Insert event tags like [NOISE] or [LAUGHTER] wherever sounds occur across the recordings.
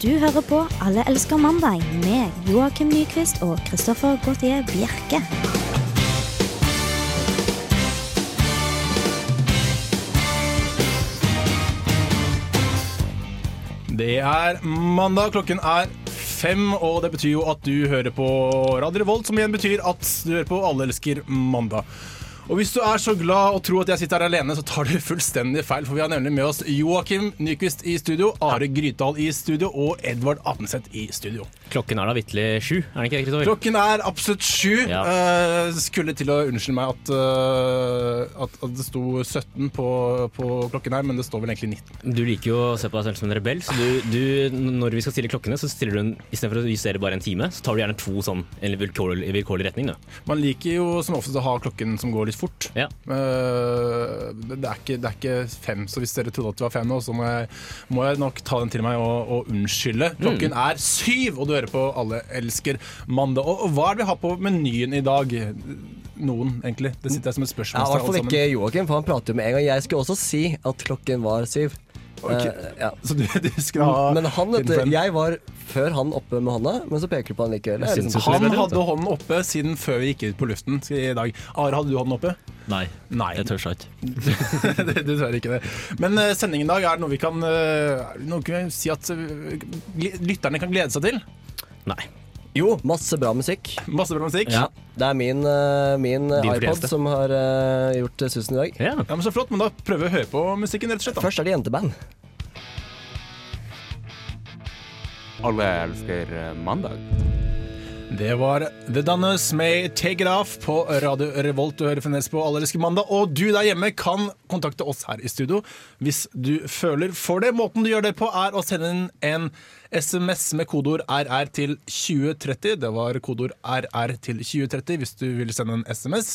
Du hører på Alle elsker mandag med Joakim Nyquist og Christoffer Gautier Bjerke. Det er mandag, klokken er fem, og det betyr jo at du hører på Radio Revolt, som igjen betyr at du hører på Alle elsker mandag. Og hvis du er så glad og tror at jeg sitter her alene, så tar du fullstendig feil, for vi har nemlig med oss Joakim Nyquist i studio, Are Grytdal i studio og Edvard Apenseth i studio. Klokken er da vitterlig sju, er den ikke det, Kristoffer? Klokken er absolutt sju. Ja. Eh, skulle til å unnskylde meg at, uh, at, at det sto 17 på, på klokken her, men det står vel egentlig 19. Du liker jo å se på deg selv som en rebell, så du, du, når vi skal stille klokkene, så stiller du en, istedenfor å justere bare en time, så tar du gjerne to sånn i vilkårlig, vilkårlig retning. Da. Man liker jo som oftest å ha klokken som går litt fort. Ja. Uh, det, er ikke, det er ikke fem, så hvis dere trodde at det var fem nå, så må jeg, må jeg nok ta den til meg og, og unnskylde. Klokken Mm. er syv, og du hører på Alle elsker mandag. Og, og hva er det vi har på menyen i dag? Noen, egentlig. Det sitter jeg som et Ja, spørsmål. I hvert fall ikke Joakim, for han prater jo med en gang. Jeg skulle også si at klokken var syv. Ok. Eh, ja. Så du, du skal ha Men han, vet du, jeg var før han oppe med hånda, men så peker du på han likevel. Liksom, Han hadde hånden oppe siden før vi gikk ut på luften i dag. Are, hadde du hånden oppe? Nei, Nei. jeg tør ikke. [LAUGHS] du det tror ikke det. Men uh, sendingen i dag er det noe vi kan, uh, noe vi kan si at lytterne kan glede seg til. Nei. Jo, masse bra musikk. Masse bra musikk. Ja, det er min, uh, min eh, iPod som har uh, gjort susen i dag. Ja. Ja, men Så flott, men da prøver vi å høre på musikken, rett og slett. da. Først er det jenteband. Alle elsker mandag. Det var The Donners med Take It Off på Radio Revolt. Du hører fremdeles på Allerske mandag. Og du der hjemme kan kontakte oss her i studio hvis du føler for det. Måten du gjør det på, er å sende inn en SMS med kodeord RR til 2030. Det var kodeord RR til 2030 hvis du vil sende en SMS.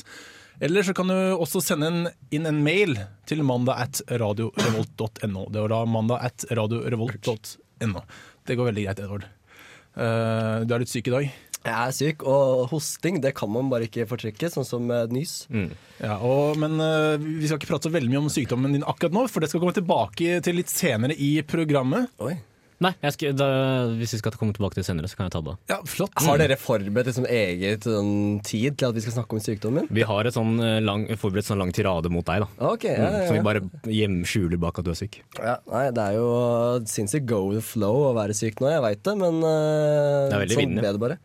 Eller så kan du også sende inn en mail til mandag at radiorevolt.no. Det var da mandag at radiorevolt.no. Det går veldig greit, Edvard. Uh, du er litt syk i dag. Jeg er syk, og hosting det kan man bare ikke fortrekke, sånn som nys. nys. Ja, og, men uh, vi skal ikke prate så veldig mye om sykdommen din akkurat nå, for det skal komme tilbake til litt senere i programmet. Oi. Nei, jeg skal, da, hvis vi skal komme tilbake til det senere, så kan jeg ta det. Ja, flott. Har dere forberedt liksom eget sånn, tid til at vi skal snakke om sykdommen? Vi har et sånn eh, lang, forberedt sånn lang tirade mot deg, da. Ok, ja, ja, Som vi bare hjem skjuler bak at du er syk. ja. Nei, det er jo sinnssykt go with the flow å være syk nå, jeg veit det, men uh, Det er sånn ja. ble det bare.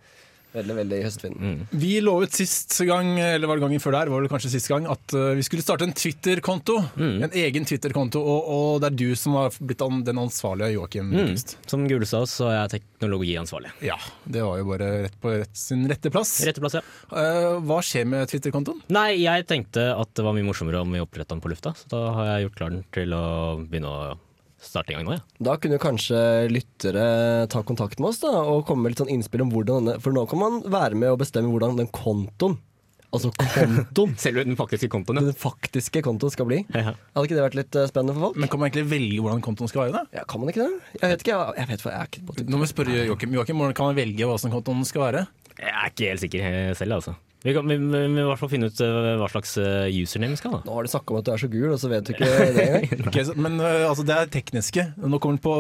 Veldig, veldig i høstvinden. Vi lovet sist gang, eller var det gangen før der, var det kanskje sist gang, at eh, vi skulle starte en Twitter-konto. En egen Twitter-konto, og, og det er du som har blitt den ansvarlige, Joakim. Mm. Som Gulestad så er jeg teknologiansvarlig. Ja, det var jo bare rett på rett, sin rette plass. Rette plass, ja. Uh, hva skjer med Twitter-kontoen? Nei, jeg tenkte at det var mye morsommere om vi oppretta den på lufta, så da har jeg gjort klar til å begynne å starte i gang nå, ja. Da kunne kanskje lyttere ta kontakt med oss da, og komme med litt sånn innspill om hvordan denne For nå kan man være med og bestemme hvordan den kontoen, altså kontoen, [LAUGHS] Selve den faktiske kontoen, den faktiske kontoen skal bli. ja. Hadde ikke det vært litt eh, spennende for folk? Men kan man egentlig velge hvordan kontoen skal være? da? Ja, Kan man ikke det? Jeg vet ikke, jeg, jeg vet hva jeg er ikke på Nå må vi spørre Joakim, Joakim, hvordan kan man velge hva som kontoen skal være? Jeg er ikke helt sikker eh, selv, altså. Vi kan vi, vi, vi må i hvert fall finne ut eh, hva slags eh, username vi skal ha. Nå har du snakka om at du er så gul, og så vet du ikke [LAUGHS] det engang. okay, så, men øh, altså, det er tekniske. Nå kommer den på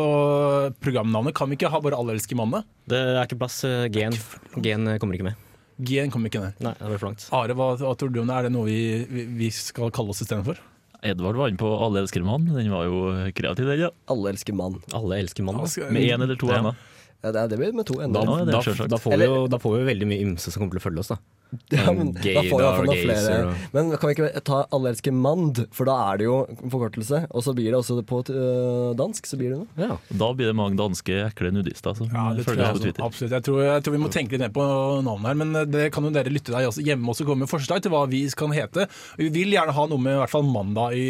programnavnet. Kan vi ikke ha bare Alle mannet'? Det er ikke plass. Gen, G-en G-en, eh, kommer ikke med. G-en kommer ikke ned. Nei, det blir for langt. Are, hva, hva tror du om det? Er det noe vi, vi, vi skal kalle oss istedenfor? Edvard var inne på Alle elsker mann. Den var jo kreativ, den. ja. Alle elsker mann. Alle elsker mann. Med én eller to Ja. ender. Ja, det, det blir med to Da, ender. Da, det da, da, får vi jo, da får vi jo veldig mye ymse som kommer til å følge oss, da. [LAUGHS] Ja, men da får vi i hvert fall noen flere. Og- Men kan vi ikke ta Alle elsker mand, for da er det jo forkortelse. Og så blir det også på øh, dansk, så blir det noe. Ja. Da blir det mange danske ekle nudister som Ja, følger jeg oss på. Twitter. Absolutt. Jeg tror, jeg tror vi må tenke litt ned på navnet her, men øh, det kan jo dere lytte deg også hjemme også komme med forslag til hva vi kan hete. Vi vil gjerne ha noe med i hvert fall mandag i,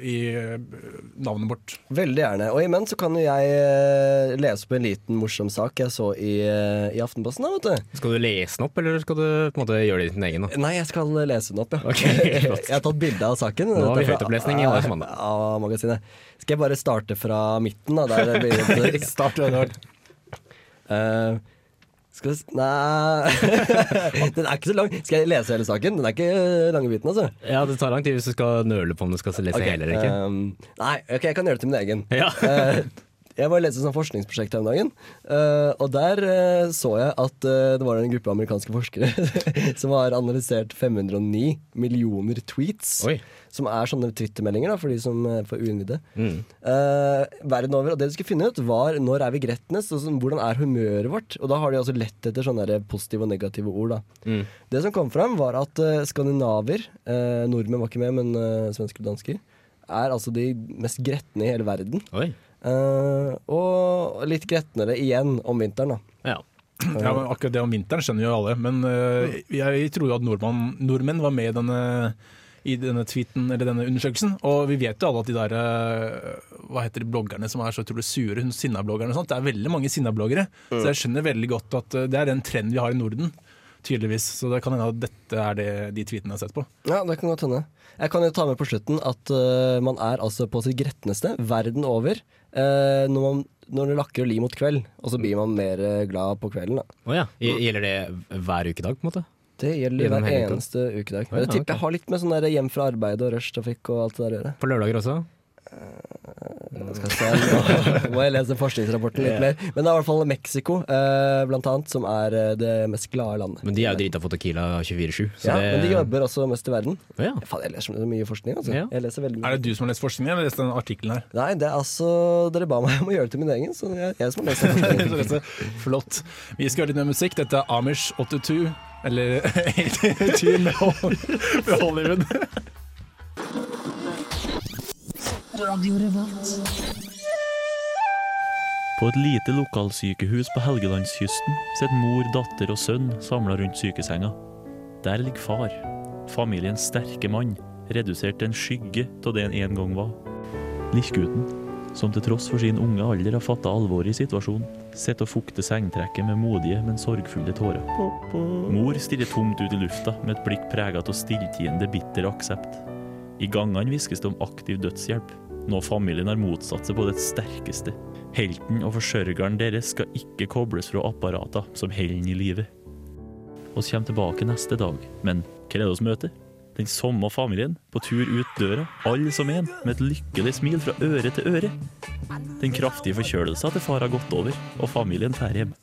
i øh, navnet vårt. Veldig gjerne. Og imens så kan jo jeg eh, lese på en liten morsom sak jeg så i, eh, i Aftenposten. Da, vet du. Skal du lese den opp, eller skal du på en måte gjøre det i din egen? Da? Nei, jeg skal lese den opp, ja. Okay, [LAUGHS] [LAUGHS] jeg har tatt bilde av saken. Nå har vi høytopplesning i Alles Mandag. Av magasinet. Skal jeg bare starte fra midten, da? Der det [LAUGHS] blir Start. Eh, skal vi Nei Den er ikke så lang. Skal jeg lese hele saken? Den er ikke lange biten, altså. Ja, det tar lang tid hvis du skal nøle på om du skal lese okay. hele eller ikke. Um, nei, ok, jeg kan gjøre det til min egen. Ja. Jeg var leste et sånt forskningsprosjekt her om dagen, eh, og der eh, så jeg at eh, det var en gruppe amerikanske forskere [LAUGHS] som har analysert 509 millioner tweets. Oi. Som er sånne twittermeldinger da, for de som er for uinnvidde. Mm. Verden over. Og det de skulle finne ut, var når er vi? Og sånn, hvordan er humøret vårt? Og da har de altså lett etter sånne positive og negative ord. da. Mm. Det som kom fram, var at skandinaver, nordmenn var ikke med, men svensker og dansker, er altså de mest gretne i hele verden. Oi. Eh, og litt gretnere igjen om vinteren, da. Ja. Ja, men akkurat det om vinteren skjønner jo alle, men uh, jeg tror jo at nordmann, nordmenn var med i denne, i denne tweeten, eller denne undersøkelsen. Og vi vet jo alle at de der øh, hva heter de bloggerne som er så utrolig sure, hun sinnabloggerne og sånt, det er veldig mange sinnabloggere. Så jeg skjønner veldig godt at det er den trenden vi har i Norden, tydeligvis. Så det kan hende at dette er det, de tweetene jeg har sett på. Ja, det kan godt hende. Jeg kan jo ta med på slutten at uh, man er altså på sitt gretneste verden over uh, når, man, når det lakker og lir mot kveld, og så blir man mer eh, glad på kvelden. da. Oh, ja. Gjelder det hver ukedag, på en måte? Det gjelder hver eneste ukedag. Men Jeg tipper jeg har litt med sånn hjem fra arbeid og rushtrafikk og alt det der å gjøre. På lørdager også? Skal se, nå må jeg lese forskningsrapporten litt mer. Men det er i hvert fall Mexico, eh, blant annet, som er eh, det mest glade landet. Men de er jo drita for Tequila 24-7. Ja, det- men de jobber også mest i verden. Å ja. Faen, jeg leser så mye forskning, altså. Ja. Jeg leser mye. Er det du som har lest forskningen, eller lest den artikkelen her? Nei, det er altså Dere ba meg om å gjøre det til min egen, så det er jeg som har lest forskningen. [LAUGHS] Flott. Vi skal høre litt mer musikk. Dette er Amish 82, eller 82 med med Hollywood. På et lite lokalsykehus på Helgelandskysten sitter mor, datter og sønn samla rundt sykesenga. Der ligger far, familiens sterke mann, redusert til en skygge av det han en gang var. Lillgutten, som til tross for sin unge alder har fatta alvoret i situasjonen, sitter og fukter sengtrekket med modige, men sorgfulle tårer. Mor stirrer tomt ut i lufta med et blikk prega av stilltiende, bitter aksept. I gangene hviskes det om aktiv dødshjelp, noe familien har motsatt seg på det sterkeste. Helten og forsørgeren deres skal ikke kobles fra apparater som holder ham i live. Vi kommer tilbake neste dag, men hva er det vi møter? Den samme familien, på tur ut døra, alle som en, med et lykkelig smil fra øre til øre. Den kraftige forkjølelsen til far har gått over, og familien drar hjem.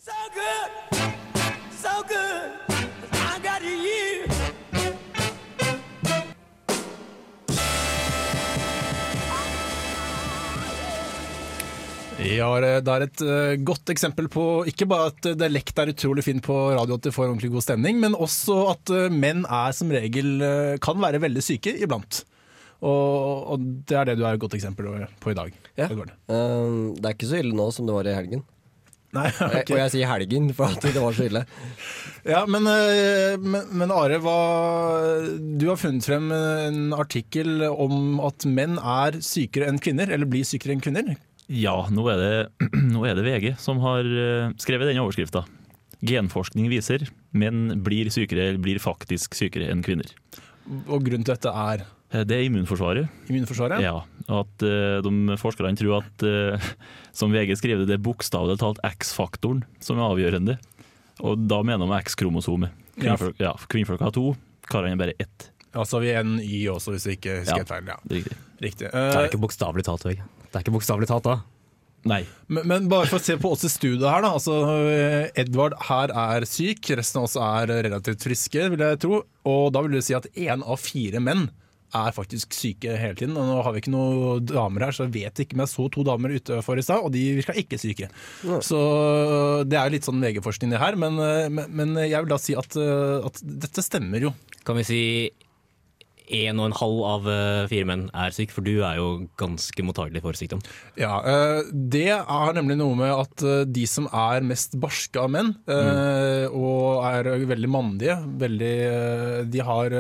Ja, det er et eh, godt eksempel på ikke bare at dialekt er utrolig fint på radio at det får ordentlig god stemning, men også at eh, menn er som regel eh, kan være veldig syke iblant. Og, og det er det du er et godt eksempel på i dag. Ja. Det, Um, det er ikke så ille nå som det var i helgen. Nei, [LAUGHS] Jeg- ok. Og jeg sier helgen, for at det var så ille. Ja, men, eh, men, men Are, hva, du har funnet frem en artikkel om at menn er sykere enn kvinner, eller blir sykere enn kvinner. Ja, nå er det, [CLEARS THROAT] nå er det VG som har eh, skrevet denne overskrifta. Genforskning viser menn blir sykere, eller blir faktisk sykere enn kvinner. Og grunnen til dette er Eh, Det er immunforsvaret. immunforsvaret. Ja, at eh, de Forskerne tror at, [LAUGHS] som VG skrev det, det er bokstavelig talt X-faktoren som er avgjørende. Og da mener de X-kromosomet. Kvinnfolk, ja, kvinnfolk har to, karene bare ett. Altså vi er en Y også, hvis vi ikke husker Ja. helt feil. Ja. Riktig. Riktig. Det er Eh, ikke bokstavelig talt, Vegg. Det er ikke bokstavelig talt da. Nei. men, men bare for å se på oss i studio her, da. Altså, eh, Edvard her er syk, resten av oss er relativt friske, vil jeg tro. Og da vil du si at én av fire menn er faktisk syke hele tiden. Og nå har vi ikke noen damer her, så jeg vet ikke om jeg så to damer ute for i stad, og de virka ikke syke. Så det er litt sånn VG-forskning det her, men, eh, men, men jeg vil da si at, eh, at dette stemmer jo. Kan vi si en og en halv av eh, fire menn er syk, for du er jo ganske mottagelig for sykdom. Ja, eh, Det er nemlig noe med at eh, de som er mest barske av menn, mm. og er veldig mandige, veldig, de har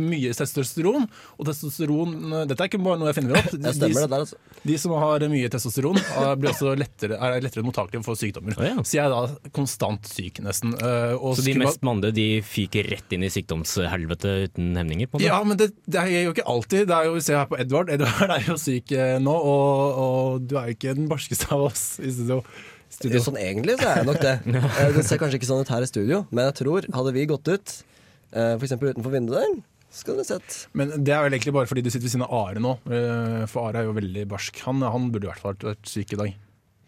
mye testosteron. Og testosteron Dette er ikke bare noe jeg finner opp. [LAUGHS] De, stemmer, de, der, altså. De som har mye testosteron, blir også lettere, er lettere mottakelige for sykdommer. Oh, ja. Så jeg er da konstant syk, nesten. og Så de mest mandige de fyker rett inn i sykdomshelvete uten hemninger? på en måte? Ja, men det, det er jo ikke alltid. Det er jo, Se her på Edvard. Edvard er jo syk eh, nå, og, og du er jo ikke den barskeste av oss i studio. studio. Sånn egentlig så er jeg nok det. [LAUGHS] Eh, Det ser kanskje ikke sånn ut her i studio, men jeg tror hadde vi gått ut, eh, f.eks. utenfor vinduet der, Skal du sett Men det er vel egentlig bare fordi du sitter ved siden av Are nå. For Are er jo veldig barsk. Han, han burde i hvert fall vært syk i dag.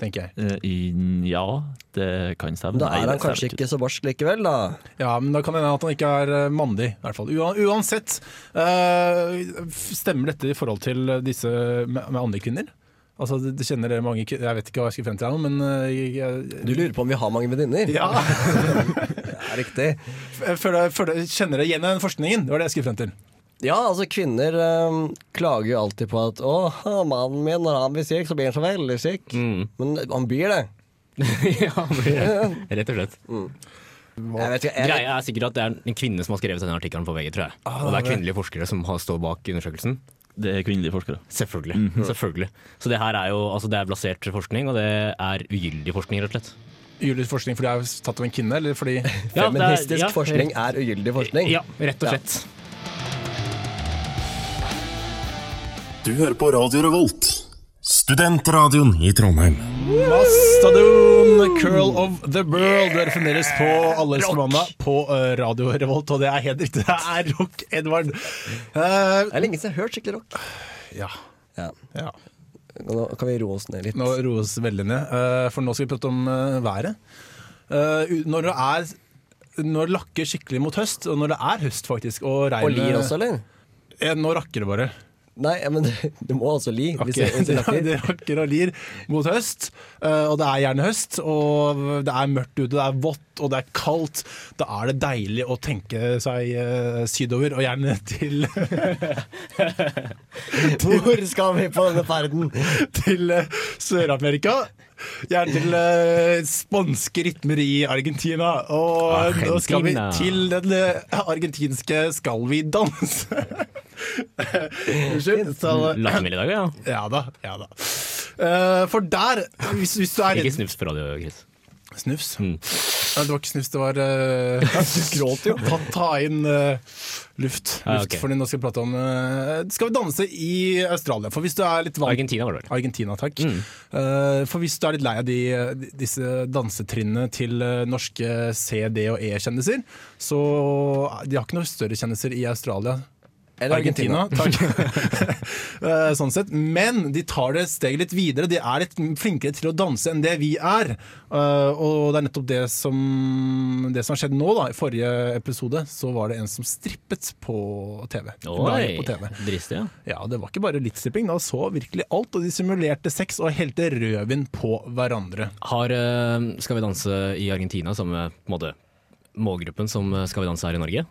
Tenker jeg. Eh, i- Ja, det kan stemme. Da er han kanskje ikke så barsk likevel, da. Ja, men da kan det hende at han ikke er eh, mandig, i hvert fall. Uansett, eh, stemmer dette i forhold til disse med, med andre kvinner? Altså, det, det kjenner dere mange Jeg vet ikke hva jeg skal frem til her nå, men jeg, jeg, Du lurer på om vi har mange venninner? Ja, [LAUGHS] det er riktig. føler, føler, kjenner dere igjen den forskningen? Det var det jeg skulle frem til. Ja, altså kvinner øh, klager jo alltid på at 'Å, mannen min når han blir syk, så blir han så veldig syk'. Mm. Men han blir det. [LAUGHS] ja, han blir det. rett og slett. Jeg vet ikke, jeg, Greia er sikkert at det er en kvinne som har skrevet denne artikkelen på VG, tror jeg. Og det er kvinnelige forskere som har stått bak undersøkelsen. Det er kvinnelige forskere. Selvfølgelig. Selvfølgelig. Så det her er jo altså det er blasert forskning, og det er ugyldig forskning, rett og slett. Ugyldig forskning fordi jeg er tatt av en kvinne, eller fordi Ja, Feministisk er- ja, forskning er ugyldig forskning. Ja, rett og slett. Du hører på Radio Revolt, studentradioen i Trondheim. Mastadon, Curl of the World. Dere fremdeles på Alle mandag på eh, Radio Revolt, og det er helt riktig. Det er rock, Edvard. Uh, Det er lenge siden jeg har hørt skikkelig rock. ja, Ja. ja. Nå kan vi roe oss ned litt. Nå roes veldig ned, uh, for nå skal vi prate om uh, været. Eh, når det er når det lakker skikkelig mot høst, og når det er høst faktisk Og, regnet- Og lir også, eller? Nå rakker det bare. Nei, men det, [LAUGHS] det må altså li. Okay. [LAUGHS] Det rakker og lir mot høst, eh, og det er gjerne høst. Og det er mørkt ute, det er vått og det er kaldt. Da er det deilig å tenke seg eh, sydover, og gjerne [LAUGHS] til, Hvor skal vi på denne ferden? til eh, Sør-Amerika. Gjerne til uh, spanske rytmer i Argentina. Og nå skal vi til den eh, argentinske Skal vi danse? Unnskyld. Så, Lattermild i dag, ja. ja da. Ja da. Uh, for der, hvis, hvis du er Ikke snufs på radio, Chris. Snufs? Mm. Ja, det var ikke snus, det var uh, [LAUGHS] Du gråt jo. Ta, ta inn uh, luft. Ja, okay. Fordi nå skal vi prate om uh, Skal vi danse i Australia? For hvis du er litt vant Argentina var det vel. Argentina, takk. Mm. Eh, for hvis du er litt lei av de, de, disse dansetrinnene til eh, norske C-, D- og E-kjendiser, så De har ikke noen større kjendiser i Australia. Eller Argentina. takk. [LAUGHS] Eh, sånn sett. Men de tar det steget litt videre. De er litt flinkere til å danse enn det vi er. Eh, og det er nettopp det som, det som har skjedd nå. da I forrige episode så var det en som strippet på TV. Oi, på TV. dristig, ja. Ja, det var ikke bare litt stripping. Da så virkelig alt, og de simulerte sex og helte rødvin på hverandre. Har eh, Skal vi danse i Argentina samme på måte, målgruppen som Skal vi danse her i Norge?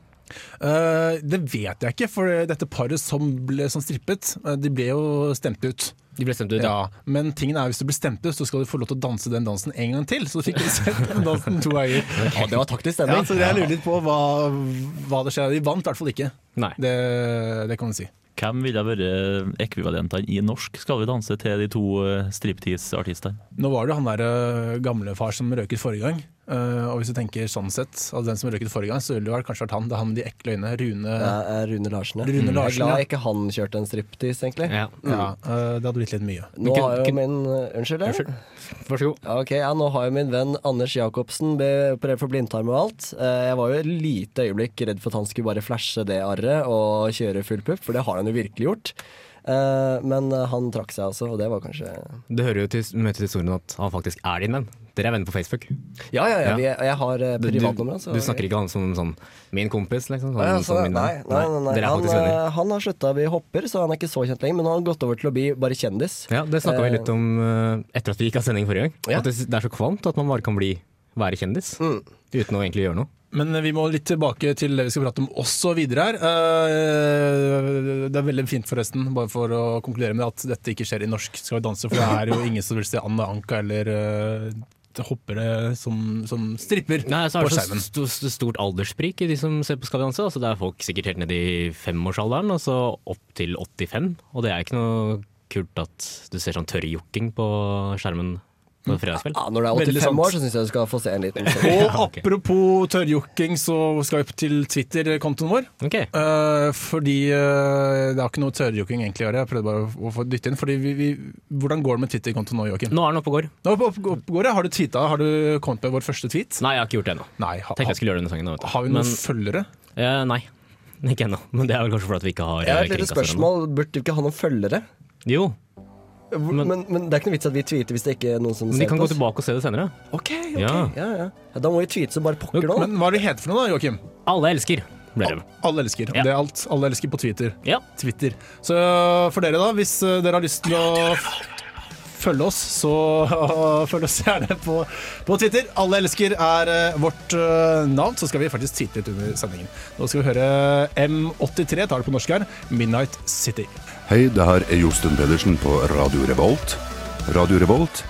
Eh, det vet jeg ikke, for dette paret som ble som strippet, eh, de ble jo stemt ut. De ble stemt ut, ja. Ja, Men tingen er hvis du blir stemt ut, så skal du få lov til å danse den dansen en gang til. Så du fikk sett den dansen to ganger. [LAUGHS] Ja, det var taktisk Ja, stemning. så jeg lurer litt på hva, hva det skjer. De vant i hvert fall ikke. Nei. Det, det kan du si. Hvem ville vært ekvivalentene i norsk Skal vi danse til de to eh, striptease-artistene? Nå var det han der gamlefar som røyket forrige gang. Øh, og hvis du tenker sånn sett, altså den som røyket forrige gang, så ville det kanskje vært han. Det er han med de ekle øynene. Rune. Er Rune Larsen, ja. Rune Jeg er glad ikke han kjørte en striptease, egentlig. Ja. Ja, uh, det hadde blitt litt mye. Nå har jo min uh, Unnskyld? Unnskyld. Vær så god. Okay, Ok, ja, Nå har jo min venn Anders Jacobsen be- operert for blindtarm og alt. Uh, Jeg var jo et lite øyeblikk redd for at han skulle bare flashe det arret og kjøre full pupp, for det har han jo virkelig gjort. Eh, Men eh, han trakk seg altså, og det var kanskje Det hører jo til, møtet til historien at han faktisk er din venn. Dere er venner på Facebook. Ja, ja, ja. Ja. Vi, jeg har eh, Du, du, privatnummeret hans. du snakker ikke han som sånn min kompis, liksom? Sånn, Ja, altså, som sånn, min nei, venn. nei, nei, nei. Dere er Han, faktisk venner. eh, han har slutta å bli hopper, så han er ikke så kjent lenger. Men han har gått over til å bli bare kjendis. Ja, Det snakka vi Eh, litt om eh, etter at vi gikk av sending forrige gang. Ja. At det, det er så kvalmt at man bare kan bli, være kjendis Mm. uten å egentlig gjøre noe. Men vi må litt tilbake til det vi skal prate om også videre her. Eh, Det er veldig fint forresten, bare for å konkludere med at dette ikke skjer i norsk Skal vi danse, for det er jo ingen som vil se Anne Anka eller eh, hoppere som, som stripper Nei, så er på det skjermen. så st stort alderssprik i de som ser på Skal vi danse. Altså, det er folk sikkert helt ned i femårsalderen, og så opp til 85. Og det er ikke noe kult at du ser sånn tørrjokking på skjermen på fredagskveld. Ja, når du er 85 år, så syns jeg du skal få se en liten Og apropos tørrjokking, så skal vi til Twitter-kontoen vår. Okay. Uh, fordi uh, det har ikke noe tørrjokking egentlig å gjøre. Jeg prøvde bare å, få dytte inn. Fordi vi, vi, hvordan går det med Twitter-kontoen nå, Joakim? Nå er den oppe og går. Nå, opp, opp, opp, går. Har du tweeta? Har du kommet med vår første tweet? Nei, jeg har ikke gjort det ennå. Ha, Tenkte jeg skulle gjøre denne sangen. nå, vet du. har vi noen Men, følgere? Uh, nei, ikke ennå. Men det er vel kanskje fordi vi ikke har Jeg har et lite spørsmål. Burde du ikke ha noen følgere? Jo, Hvor- Men, men, det er ikke noe vits at vi tweeter hvis det ikke er noen som ser Men de kan gå tilbake og se det senere. Ok, ok. Ja. Ja. Ja, ja. Da må vi tweete som bare pokker nå. Men hva er det heter for noe, da, Joakim? Alle elsker. Alle elsker. Ja. Det er alt. Alle elsker på Twitter. Ja. Twitter. Så for dere, da, hvis eh, dere har lyst til å følge oss, så [LAUGHS] følg oss gjerne på, på Twitter. Alle elsker er eh, vårt eh, navn. Så skal vi faktisk tweete litt under sendingen. Nå skal vi høre M83, tar det på norsk her, Midnight City. Hei, det her er Josten Pedersen på Radio Revolt. Radio Revolt,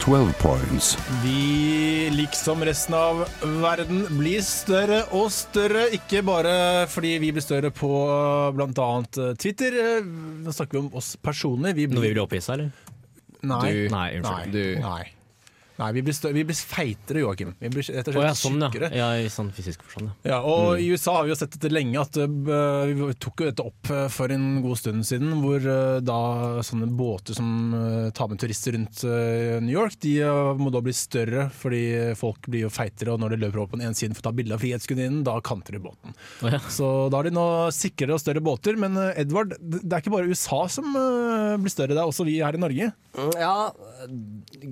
12 points. Vi, liksom resten av verden, blir større og større. Ikke bare fordi vi blir større på bl.a. Twitter. Eh, Nå snakker vi om oss personlig. Vi Når vi blir blir opphissa, eller? Nei. Nei, Nei. unnskyld. Du. Nei. Nei, vi blir, vi blir feitere, Joakim. Vi blir rett og slett oh, ja, sånn, ja. tjukkere. ja. I sånn fysisk forstand, ja. Ja, og I USA har vi jo sett dette lenge, at uh, vi tok jo dette opp eh, for en god stund siden. Hvor uh, da sånne båter som uh, tar med turister rundt New York, de må da bli større fordi folk blir jo feitere. Og når de løper opp på den ene siden for å ta bilde av Frihetsgudinnen, da kanter de båten. Oh, ja. Så da har de nå sikrere og større båter. Men Edvard, det er ikke bare USA som blir større, det er også vi her i Norge. Mm, Ja,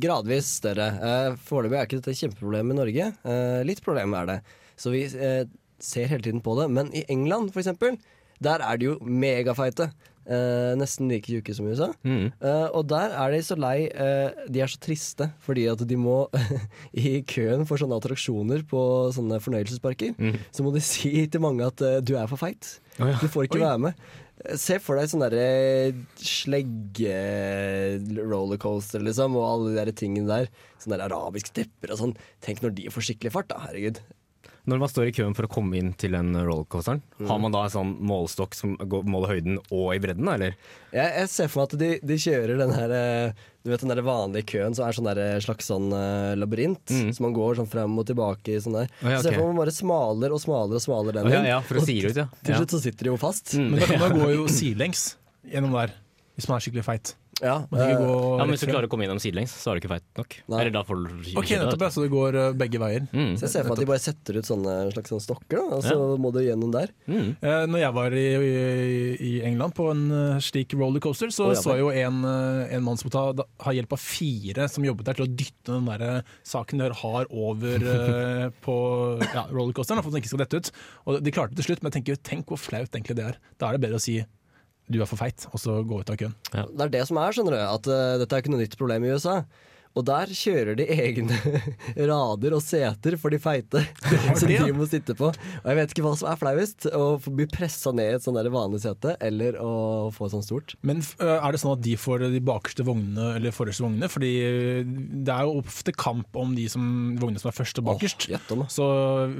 gradvis større. Eh, Foreløpig er ikke dette et kjempeproblem i Norge. Uh, litt problem er det. Så vi uh, ser hele tiden på det. Men i England, for eksempel, der er de jo megafeite. Uh, nesten like tjukke som i USA. Mm. Uh, og der er de så lei uh, De er så triste fordi at de må [LAUGHS] i køen for sånne attraksjoner på sånne fornøyelsesparker, så må de si til mange at du er for feit. Oh, ja. Du får ikke Oi. være med. Se for deg sånn derre slegge-rollercoaster, liksom, og alle de der tingene der. Sånne der arabiske tepper og sånn. Tenk når de får skikkelig fart, da. Herregud. Når man står i køen for å komme inn til den rollercoasteren, Mm. har man da en sånn målestokk som måler høyden og i bredden, eller? Jeg, jeg ser for meg at de, de kjører den her eh, Du vet den der vanlige køen som er sånn der slags sånn uh, labyrint. Mm. Så man går sånn frem og tilbake i sånn der. Oh, ja, Så ser ok. for meg man bare smaler og smaler og smaler den Å ja, inn. ja, for å Og sire ut, ja. Til Ja. slutt så sitter de jo fast. Mm. Men da, da [LAUGHS] går jo sidelengs gjennom der, hvis man er skikkelig feit. Ja, eh, gå Ja, men hvis du klarer å komme gjennom sidelengs, så er du ikke feit nok. Nei. Eller da får du Ok, nettopp, ja, så det går eh, begge veier. Mm. så jeg ser for meg at de bare setter ut sånne slags sånne stokker, og så må du gjennom der. Mm. Eh, når jeg var i, i, i England på en slik rollercoaster, så oh, ja, så jeg jo en, en mann som ta, da, har hjelp av fire som jobbet der til å dytte den der saken de har over eh, [LAUGHS] på ja, rollercoasteren, for at den ikke skal dette ut. Og de klarte det til slutt, men jeg tenker, tenk hvor flaut egentlig det er. Da er det bedre å si du er for feit, og så gå ut av køen. Det er det som er, skjønner du. At uh, dette er ikke noe nytt problem i USA. Og der kjører de egne [LAUGHS] rader og seter for de feite, [LAUGHS] som de må sitte på. Og jeg vet ikke hva som er flauest, å bli pressa ned i et sånn vanlig sete, eller å få et sånt stort. Men er det sånn at de får de bakerste vognene eller forreste vognene? Fordi det er jo ofte kamp om de som, vognene som er først og bakerst. Da. Så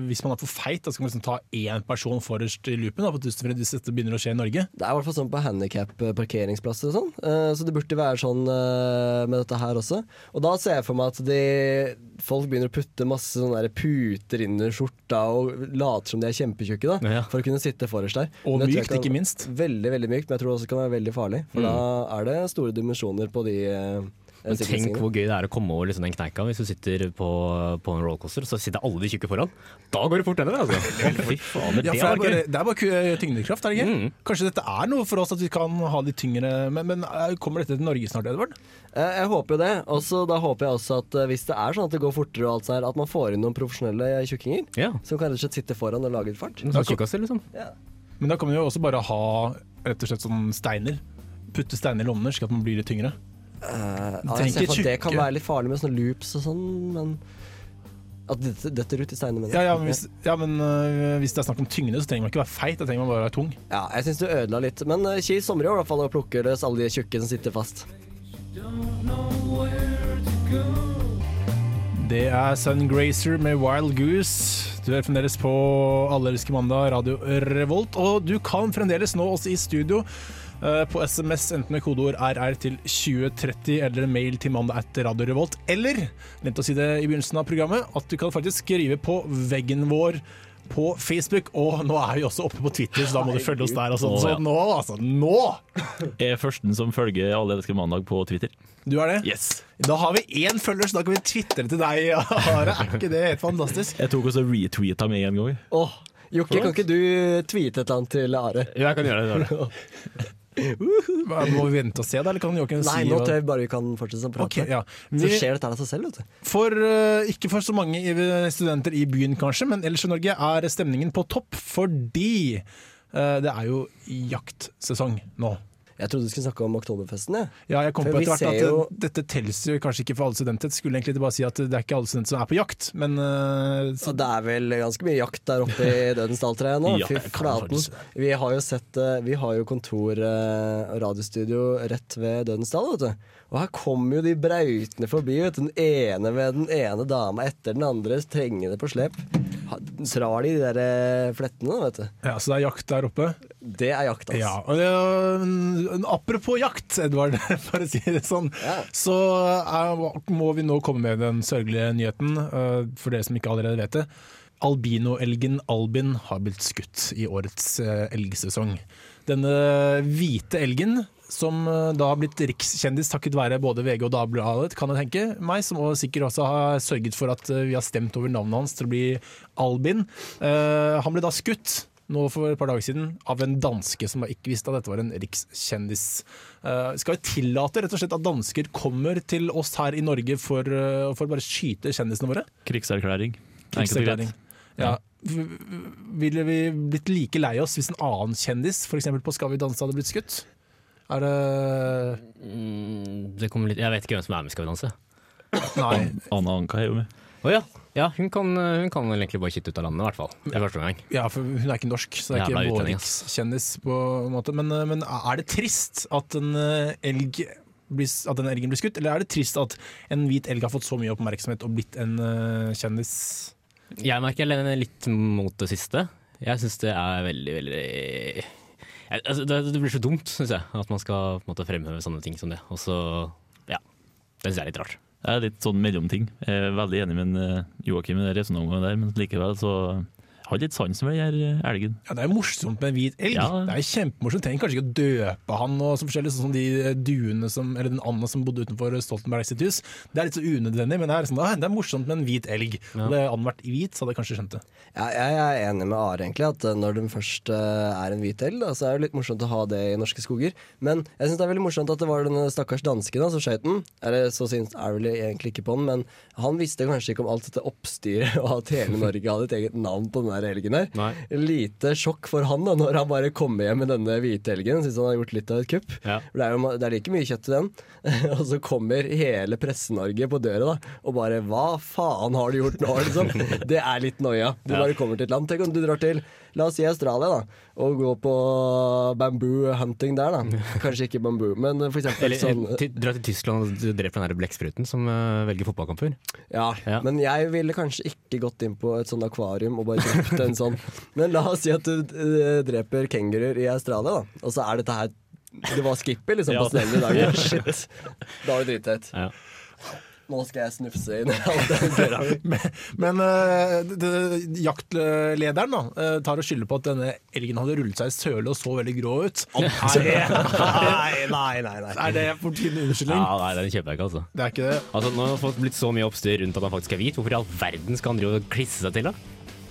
hvis man er for feit, da skal man liksom ta én person forrest i loopen. Da, for hvis dette begynner å skje i Norge. Det er i hvert fall sånn på handikap-parkeringsplasser og sånn, så det burde være sånn med dette her også. Og da ser jeg for meg at de, folk begynner å putte masse sånne puter inn under skjorta og later som de er kjempetjukke da, Ja. for å kunne sitte forrest der. Og mykt, kan- ikke minst. Veldig, veldig mykt, men jeg tror også det kan være veldig farlig. For da er det store dimensjoner på de eh, Men tenk hvor gøy det er å komme over liksom den kneika hvis du sitter på, på en rollercoaster, og så sitter alle de tjukke foran. Da går det fort henover, altså. [LAUGHS] Fy det det, er bare, det er bare tyngdekraft, er det ikke? Mm. Kanskje dette er noe for oss at vi kan ha de tyngre Men, men eh, kommer dette til Norge snart, Edvard? Eh, Jeg håper jo det. Og da håper jeg også at eh, hvis det er sånn at det går fortere, og alt her, at man får inn noen profesjonelle tjukkinger Ja. som kan rett og slett sitte foran og lage litt fart. Men så liksom. ja. Men da kan man jo også bare ha rett og slett sånn steiner. Putte steiner i lommene, slik at man blir litt tyngre. Eh, ja, jeg ser for at det kan være litt farlig med sånne loops og sånn, men At det detter ut i steinene mine. Ja, ja, men, hvis, ja, men uh, hvis det er snakk om tyngde, så trenger man ikke være feit, da trenger man bare være tung. Ja, jeg syns du ødela litt. Men uh, Ki sommer i hvert fall og plukker løs alle de tjukke som sitter fast. Det er Sun Grazer med Wild Goose. Du er fremdeles på Allerske mandag, Radio Revolt. Og du kan fremdeles nå også i studio eh, på SMS, enten med kodeord RR til 2030 eller mail til mandag etter Radio Revolt. Eller, glemte å si det i begynnelsen av programmet, at du kan faktisk skrive på veggen vår på Facebook, og nå er vi også oppe på Twitter, så da må du følge oss der. Og sånt. Så nå, altså, nå! Jeg [LAUGHS] er førsten som følger Alle elsker mandag på Twitter. Du er det? Yes! Da har vi én følger, så da kan vi twitre til deg, [LAUGHS] Are. Er ikke det helt fantastisk? Jeg tok også retweeta med en gang. Åh, Jokke, kan ikke du tweete et eller annet til Are? Ja, jeg kan gjøre det. [LAUGHS] Må vi vente og se, da? Eller kan Joakim si Nei, nå tror jeg bare vi kan fortsette å prate. Okay, ja. Så skjer dette av seg selv, vet du. For, uh, ikke for så mange studenter i byen kanskje, men ellers i Norge er stemningen på topp fordi uh, det er jo jaktsesong nå. Jeg trodde du skulle snakke om Oktoberfesten, jeg. Ja, jeg kom For på etter hvert at jo- dette telles jo kanskje ikke for alle studenter. Det skulle egentlig bare si at det er ikke alle studenter som er på jakt, men eh, så, det er vel ganske mye jakt der oppe i [LAUGHS] Dødens dal-treet nå. Ja, Fy flaten. Vi har jo sett eh, Vi har jo kontor eh, og radiostudio rett ved Dødens dal, vet du. Og her kommer jo de brautende forbi, vet du. Den ene med den ene dama etter den andre, trengende på slep. Så Drar de de der eh, flettene, vet du. ja, så det er jakt der oppe. Det er jakt, altså. Ja, og det, apropos jakt, Edvard, [LAUGHS] for å si det sånn, Ja. så er, må vi nå komme med den sørgelige nyheten, eh, for dere som ikke allerede vet det. Albinoelgen Albin har blitt skutt i årets eh, elgsesong. Denne hvite elgen, som eh, da har blitt rikskjendis takket være både VG og Dagbladet, kan jeg tenke meg, som også sikkert også har sørget for at eh, vi har stemt over navnet hans til å bli Albin. Uh, han ble da skutt nå for et par dager siden av en danske som ikke visste at dette var en rikskjendis. Uh, skal vi tillate rett og slett at dansker kommer til oss her i Norge for, uh, for å bare skyte kjendisene våre? Krigserklæring. Krigserklæring. Ja. Ville vi blitt like lei oss hvis en annen kjendis, for på Skal vi danse, hadde blitt skutt? Er det Mm, det kommer litt, jeg vet ikke hvem som er med i Skal vi danse. Nei. Anna Anka er jo med. Å ja. ja hun, kan, hun kan vel egentlig bare kitte ut av landet, i hvert fall. I første omgang. Ja, for hun er ikke norsk, så det er Jævla ikke vår utlending, ass. rikskjendis på en måte. Men, eh, men er det trist at en eh, elg blir, at den elgen blir skutt, eller er det trist at en hvit elg har fått så mye oppmerksomhet og blitt en eh, kjendis? Jeg merker jeg lener litt mot det siste. Jeg syns det er veldig, veldig altså, det, det blir så dumt, syns jeg, at man skal måte fremheve sånne ting som det. Og så, ja. Det syns jeg er litt rart. Jeg er litt sånn mellomting. Jeg er veldig enig med eh, Joakim i resonnementet der, men likevel så har litt sansen for den eh, elgen. Ja, Det er morsomt med en hvit elg. Ja. Det er kjempemorsomt. Trenger kanskje ikke å døpe han og så forskjellig, sånn som de duene som, eller den anda som bodde utenfor Stoltenberg sitt hus. Det er litt så unødvendig, men det er, sånn, ah, det er morsomt med en hvit elg. Ja. Hadde han vært hvit, så hadde jeg kanskje skjønt det. Ja, jeg er enig med Are, egentlig, at eh, når den først eh, er en hvit elg, da, så er det litt morsomt å ha det i norske skoger. Men jeg syns det er veldig morsomt at det var den stakkars dansken da, som skøyt den. Eller så syns er vel egentlig ikke på den, men han visste kanskje ikke om alt dette oppstyret og at hele Norge hadde et eget navn på den der elgen her. Nei. Lite sjokk for han da, når han bare kommer hjem med denne hvite elgen. Syns han har gjort litt av et kupp. Ja. Det er jo det er like mye kjøtt i den. [LAUGHS] og så kommer hele Presse-Norge på døra da, og bare Hva faen har du gjort nå, liksom? [LAUGHS] Det er litt noia. Du bare kommer til et land. Tenk om du drar til La oss si Australia, da. Og gå på bamboo hunting der, da. [LAUGHS] Kanskje ikke bamboo, men for eksempel Eller sånn dra til Tyskland og drepe den blekkspruten som uh, velger fotballkamper. Ja, Ja. men jeg ville kanskje ikke gått inn på et sånt akvarium og bare drept en sånn. [LAUGHS] Men la oss si at du uh, dreper kenguruer i Australia, da. Og så er dette her Det var Skippy liksom Ja. på snellen i dag. [LAUGHS] Shit. Da du driti deg. Ja. Nå skal jeg snufse inn alt det døra mi. Men, men uh, det, det, jaktlederen da, eh, tar og skylder på at denne elgen hadde rullet seg i søle og så veldig grå ut. Nei, nei, nei. nei. er det for tynn unnskyldning? ja, nei, den kjøper jeg ikke, altså. Det er ikke det. Altså, Nå har folk blitt så mye oppstyr rundt at han faktisk er hvit. Hvorfor i all verden skal han drive og klisse seg til, da?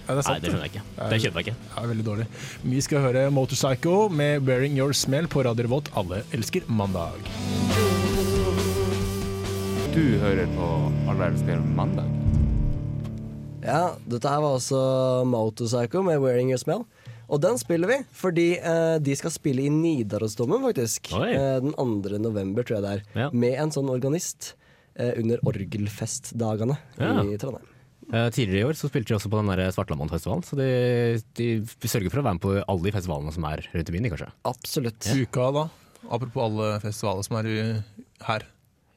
Ja, det sant, Nei, det skjønner jeg ikke. Det kjøper jeg ikke. Ja, veldig dårlig. Vi skal høre Motorpsycho med 'Wearing Your Smell' på Radio Revolt. Alle elsker mandag. Du hører på Alle elsker mandag. Ja, dette her var også Motorpsycho med 'Wearing Your Smell'. Og den spiller vi fordi eh, de skal spille i Nidarosdomen, faktisk. Eh, den 2. november, tror jeg det er. Ja. Med en sånn organist eh, under Orgelfestdagene Ja. i Trondheim. Eh, tidligere i år så spilte de også på den der Svartlammoen-festivalen, så de, de sørger for å være med på alle de festivalene som er rundt i byen, kanskje. Absolutt. Uka, da? Apropos alle festivaler som er her.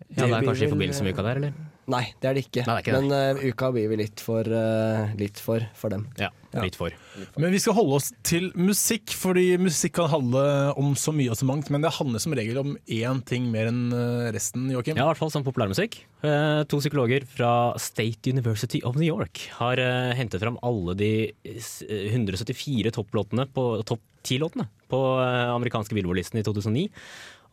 Ja, det er kanskje i forbindelse med uka der, eller? Nei, det er det ikke. Nei, det er ikke det. Men uh, uka blir vi litt for, uh, litt for, for dem. Ja, litt for. Men vi skal holde oss til musikk, fordi musikk kan handle om så mye og så mangt. Men det handler som regel om én ting mer enn eh, resten, Joakim. Ja, i hvert fall som populærmusikk. Uh, to psykologer fra State University of New York har hentet fram alle de eh, 174 topplåtene på topp 10-låtene på eh, amerikanske Billboard-listen i 2009.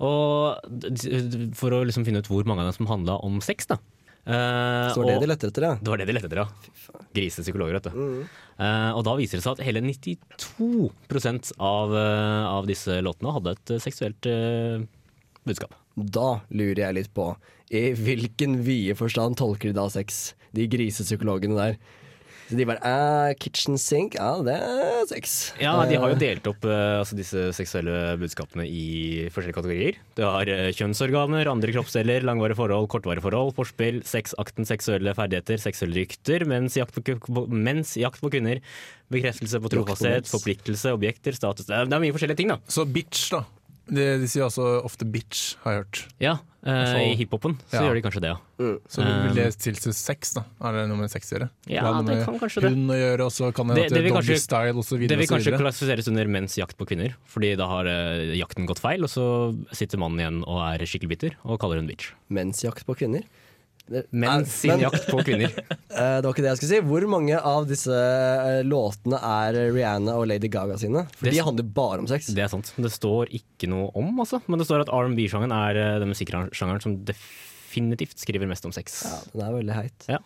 Og for å liksom finne ut hvor mange av dem som handla om sex, da. Uh, Så var det de lette etter, ja. Det var det de lette etter, ja. Grisepsykologer, vet du. Eh, og da viser det seg at hele 92% av, uh, av disse låtene hadde et seksuelt budskap. Da lurer jeg litt på i hvilken vide forstand tolker de da sex, de grisepsykologene der. Så de bare eh, Kitchen sink, ja det er sex. Ja, de har jo Eh, delt opp eh, altså disse seksuelle budskapene i forskjellige kategorier. Du har eh, kjønnsorganer, andre kroppsdeler, langvarige forhold, kortvarige forhold, forspill, sexakten, seksuelle ferdigheter, seksuelle rykter, mens jakt på, mens jakt på kvinner, bekreftelse på trofasthet, forpliktelse, objekter, status det er mye forskjellige ting, da. Så bitch, da. De, de sier også ofte bitch, har jeg hørt. Ja, eh, I hiphopen så Ja. gjør de kanskje det, ja. Så vil det tilsi sex, da? Er det noe med sex å gjøre? Ja, har det kan kanskje det. Hun å gjøre, og så kan det, Det- det det vil doggy kanskje- style og så Det vil og så kanskje videre. klassifiseres under menns jakt på kvinner, Fordi da har eh, jakten gått feil, og så sitter mannen igjen og er skikkelig bitter og kaller hun bitch. Mens jakt på kvinner. Menns sin Men- jakt på kvinner. [LAUGHS] Eh, det var ikke det jeg skulle si. Hvor mange av disse eh, låtene er Rihanna og Lady Gaga sine? For Det- de handler bare om sex. Det er sant. Det står ikke noe om, altså. Men det står at R&B-sjangeren er eh, den musikksjangeren som definitivt skriver mest om sex. Ja, den er veldig heit. Ja,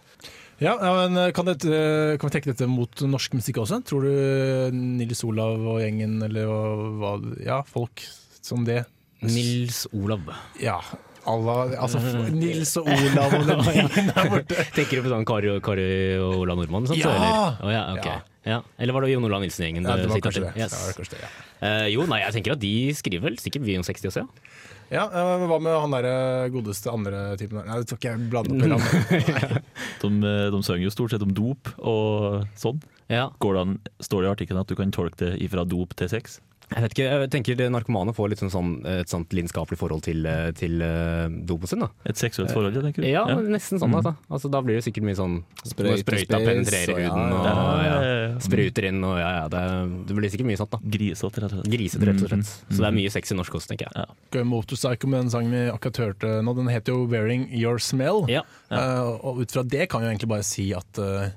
ja, men kan, det, kan vi trekke dette mot norsk musikk også? Tror du Nils Olav og gjengen, eller hva Ja, folk som det. Nils Olav. Ja. Alla, altså [LAUGHS] Nils og Olav og [LAUGHS] den gjengen der borte. Tenker du på sånn Kari, Kari og Ola Nordmann? Sånn, så, Ja! eller? Oh, ja, okay. Ja. Ja. Eller var det Jon Olav Nilsen-gjengen? Ja, det var kanskje det. Yes. Ja, det var kanskje det, ja. Eh, jo, nei, jeg tenker at de skriver vel sikkert mye om 60 også, ja. Ja, men Hva med han der godeste andre typen? Nei, det skal ikke jeg blande opp i navn. [LAUGHS] De, eh, de synger jo stort sett om dop og sånn. ja. Går det an, står det i artikkelen at du kan tolke det ifra dop til sex? Jeg vet ikke, jeg tenker det narkomane får litt sånn, sånn, et sånt lidenskapelig forhold til, eh, til uh, dopen sin. da. Et seksuelt forhold, jeg tenker du? Ja, nesten sånn. Altså. altså. Da blir det sikkert mye sånn Sprøyte, Sprøyta penetrerer og ja, huden og ja. ja, Ja. spruter inn og ja, ja. Det, det blir sikkert mye sånt, da. Grisete, rett og slett. Grisete, rett og slett. Mhm. Så det er mye sex i norsk også, tenker jeg. Gøy Motorpsycho med den sangen vi akkurat hørte nå. Den heter jo 'Wearing Your Smell'. Ja. Eh, og ut fra det kan jeg egentlig bare si at, eh,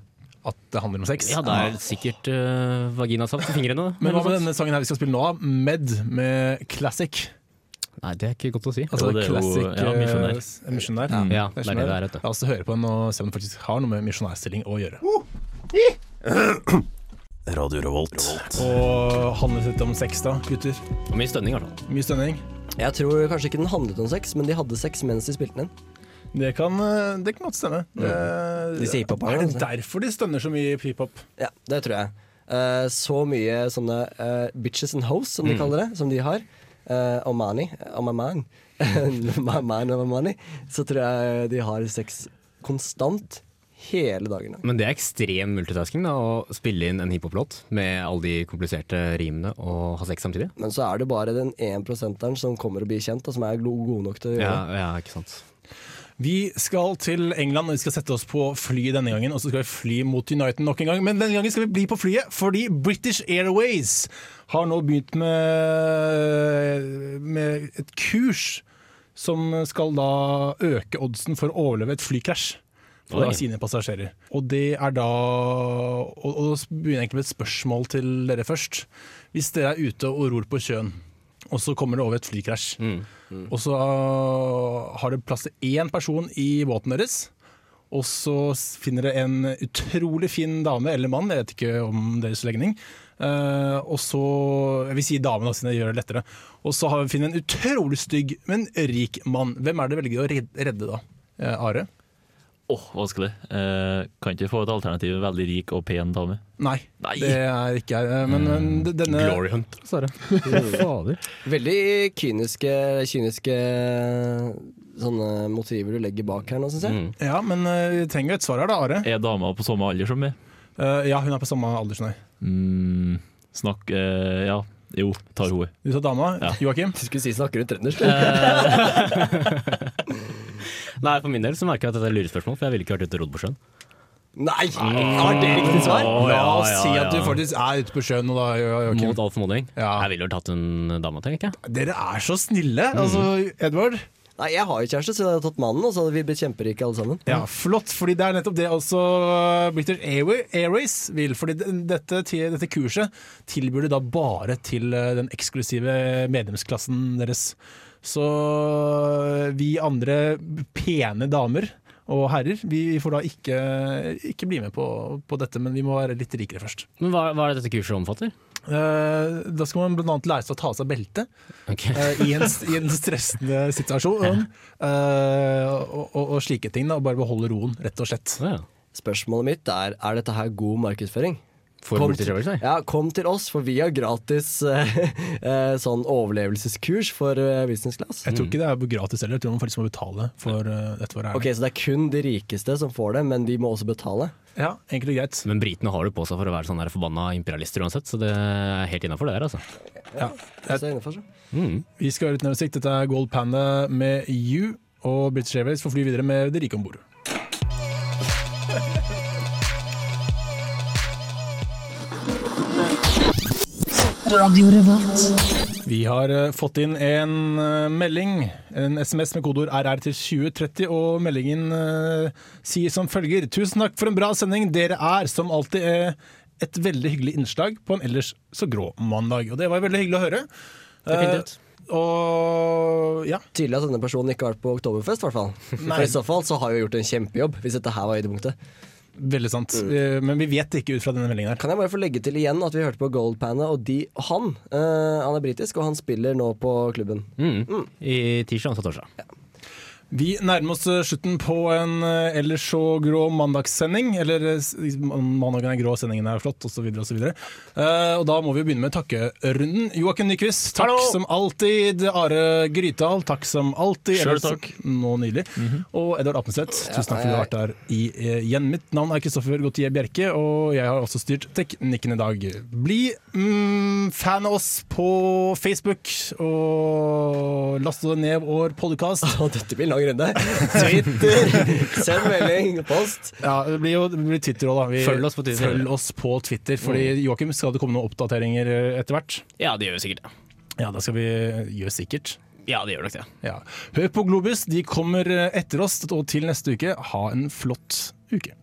at det handler om sex. Ja, det er sikkert uh, vaginasaft i fingrene. da. Men hva med denne sangen her vi skal spille nå? av? Med med Classic. Nei, det er ikke godt å si. Altså det er jo- classic ja, misjonær. eh, misjonær. Ja, det er det det er, vet du. La oss høre på den og se om den faktisk har noe med misjonærstilling å gjøre. [COUGHS] Radio Revolt. Og handlet litt om sex da, gutter? Og mye stønning, i hvert fall. Mye stønning. Jeg tror kanskje ikke den handlet om sex, men de hadde sex mens de spilte den. Det kan, eh, det kan godt stemme. Det- Disse hiphoperne, er det derfor de stønner så mye i hiphop? Ja, det tror jeg. Eh, så mye sånne eh, bitches and hoes, som de kaller det, som de har. Uh, og money. Og my man. [LAUGHS] my man og my money. Så tror jeg de har sex konstant hele dagen. Men det er ekstrem multitasking da, å spille inn en hiphop-låt med alle de kompliserte rimene og ha sex samtidig. Men så er det bare den 1 prosenteren som kommer å bli kjent, og som er god nok til å gjøre Ja, ja, ikke sant. Vi skal til England, og vi skal sette oss på fly denne gangen. Og så skal vi fly mot United nok en gang. Men denne gangen skal vi bli på flyet, fordi British Airways har nå begynt med, med et kurs som skal da øke oddsen for å overleve et flykrasj. For Oi. sine passasjerer. Og det er da Og, og da begynner jeg egentlig med et spørsmål til dere først. Hvis dere er ute og ror på sjøen, og så kommer det over et flykrasj, og så uh, har det plass til én person i båten deres. Og så finner det en utrolig fin dame eller mann, jeg vet ikke om deres legning. Eh, og så Jeg vil si damene det gjør det lettere. Og så har vi finner en utrolig stygg, men rik mann. Hvem er det velger å redde, redde da? Eh, Are? Åh, vanskelig. Eh, kan ikke få et alternativ veldig rik og pen dame. Nei, Nei. det er ikke her. Men, men denne Glory Hunt, [LAUGHS] Veldig kyniske, kyniske sånne motiver du legger bak her nå, syns jeg. Mm. Ja, men eh, vi trenger jo et svar her, da, Are. Er dama på samme alder som meg? Uh, ja, hun er på samme alder som deg. Mm, snakk uh, Ja, jo, tar hun. Du sa dama. Ja. Joakim? Du skulle si snakker du trøndersk? [LAUGHS] Nei, for min del så merker jeg at dette er lurespørsmål, for jeg ville ikke vært ute og rodd på sjøen. Nei! Har det riktig svar? Å, La ja, oss ja, si at du ja. faktisk er ute på sjøen Og da, Jo- Joakim. Mot all formodning. Ja. Jeg ville vel tatt en dame, tenker jeg. Dere er så snille! Altså, Edvard. Nei, jeg har jo kjæreste, så jeg hadde tatt mannen, og så hadde vi blitt kjemperike alle sammen. Ja, Flott, fordi det er nettopp det også British Airways vil. Fordi dette, dette kurset tilbyr de da bare til eh, den eksklusive medlemsklassen deres. Så vi andre pene damer og herrer, vi får da ikke, ikke bli med på, på dette, men vi må være litt rikere først. Men hva, hva er det dette kurset omfatter? Uh, da skal man bl.a. lære seg å ta av seg beltet okay. uh, i, en, i en stressende situasjon. Uh, og, og, og slike ting. Da, og bare beholde roen, rett og slett. Ja. Spørsmålet mitt er er dette her god markedsføring. Kom til, ja, kom til oss, for vi har gratis [LAUGHS] eh, eh, sånn overlevelseskurs for eh, business class. Jeg tror ikke det er gratis heller, jeg tror man faktisk må betale for uh, dette. For Ok, Så det er kun de rikeste som får det, men de må også betale? Ja, enkelt og greit. Men britene har det på seg for å være sånne forbanna imperialister uansett, så det er helt innafor det her, altså. Ja. jeg, jeg. Mm. Vi skal være litt nervøse. Dette er Gold Panda med You, og British Airways får fly videre med de rike om bord. Vi har eh, fått inn en eh, melding, en SMS med kodeord RR til 2030, og meldingen eh, sier som følger Tusen takk for en bra sending. Dere er som alltid et veldig hyggelig innslag på en ellers så grå mandag. Og det var veldig hyggelig å høre. Eh, og ja. Tydelig at denne personen ikke har vært på Oktoberfest, i hvert fall. Nei. For i så fall så har vi gjort en kjempejobb, hvis dette her var høydepunktet. Veldig sant. Mm. Men vi vet ikke ut fra denne meldingen her. Kan jeg bare få legge til igjen at vi hørte på Gold og de, han, uh, han er britisk, og han spiller nå på klubben. Mm. I tirsdag og torsdag. Vi nærmer oss eh, slutten på en eh, ellers så grå mandagssending. Eller eh, mandagen er grå, sendingen er flott, osv. så Uh, og da må vi begynne med takkerunden. Joakim Nyquist, takk Hallo! som alltid. Are Grytdal, takk som alltid. Sjøl takk. Nå nylig. Og Edvard Apenseth, tusen takk for at du har vært der igjen. Mitt navn er Kristoffer Gautier Bjerke, og jeg har også styrt teknikken i dag. Bli mm, fan av oss på Facebook, og last ned vår podkast. [LAUGHS] Dette blir en lang runde. Twitter, send melding, post. Ja, det blir jo det blir Twitter òg, da. Vi, Følg oss på Twitter. Følg oss på Twitter, fordi Joakim, skal det komme noen oppdateringer eh, etter hvert? Ja, det gjør vi sikkert. Ja, det skal vi gjøre sikkert. Ja, det gjør nok det. Ja. Hør på Globus, de kommer eh, etter oss, og til neste uke, ha en flott uke.